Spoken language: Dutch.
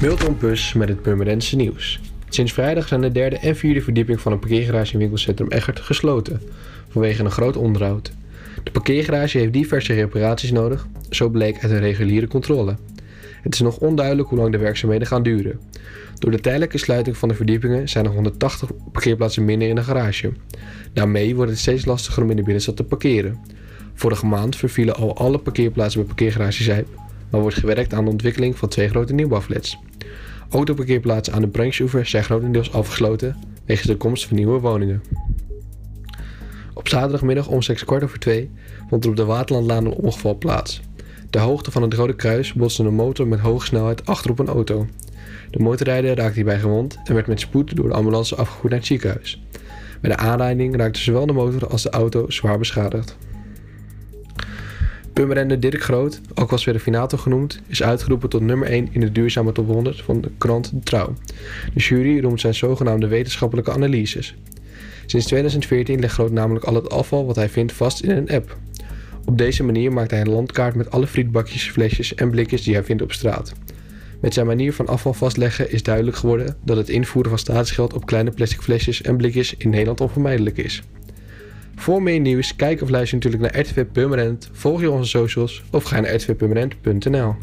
Milton Pus met het Purmerendse nieuws. Sinds vrijdag zijn de derde en vierde verdieping van een parkeergarage in winkelcentrum Egert gesloten, vanwege een groot onderhoud. De parkeergarage heeft diverse reparaties nodig, zo bleek uit een reguliere controle. Het is nog onduidelijk hoe lang de werkzaamheden gaan duren. Door de tijdelijke sluiting van de verdiepingen zijn er 180 parkeerplaatsen minder in de garage. Daarmee wordt het steeds lastiger om in de binnenstad te parkeren. Vorige maand vervielen al alle parkeerplaatsen bij parkeergarage Zijp, maar wordt gewerkt aan de ontwikkeling van twee grote nieuwbouwflats. Ook aan de Branksoever zijn grotendeels afgesloten wegens de komst van nieuwe woningen. Op zaterdagmiddag om 6 kwart over twee vond er op de Waterlandlaan een ongeval plaats. De hoogte van het Rode Kruis botste een motor met hoge snelheid achterop een auto. De motorrijder raakte hierbij gewond en werd met spoed door de ambulance afgevoerd naar het ziekenhuis. Bij de aanrijding raakte zowel de motor als de auto zwaar beschadigd. Purmerender Dirk Groot, ook wel Sverifinator genoemd, is uitgeroepen tot nummer 1 in de duurzame top 100 van de krant De Trouw. De jury roemt zijn zogenaamde wetenschappelijke analyses. Sinds 2014 legt Groot namelijk al het afval wat hij vindt vast in een app. Op deze manier maakt hij een landkaart met alle frietbakjes, flesjes en blikjes die hij vindt op straat. Met zijn manier van afval vastleggen is duidelijk geworden dat het invoeren van staatsgeld op kleine plastic flesjes en blikjes in Nederland onvermijdelijk is. Voor meer nieuws, kijk of luister natuurlijk naar RTV Permanent, volg je onze socials of ga naar rtvpermanent.nl.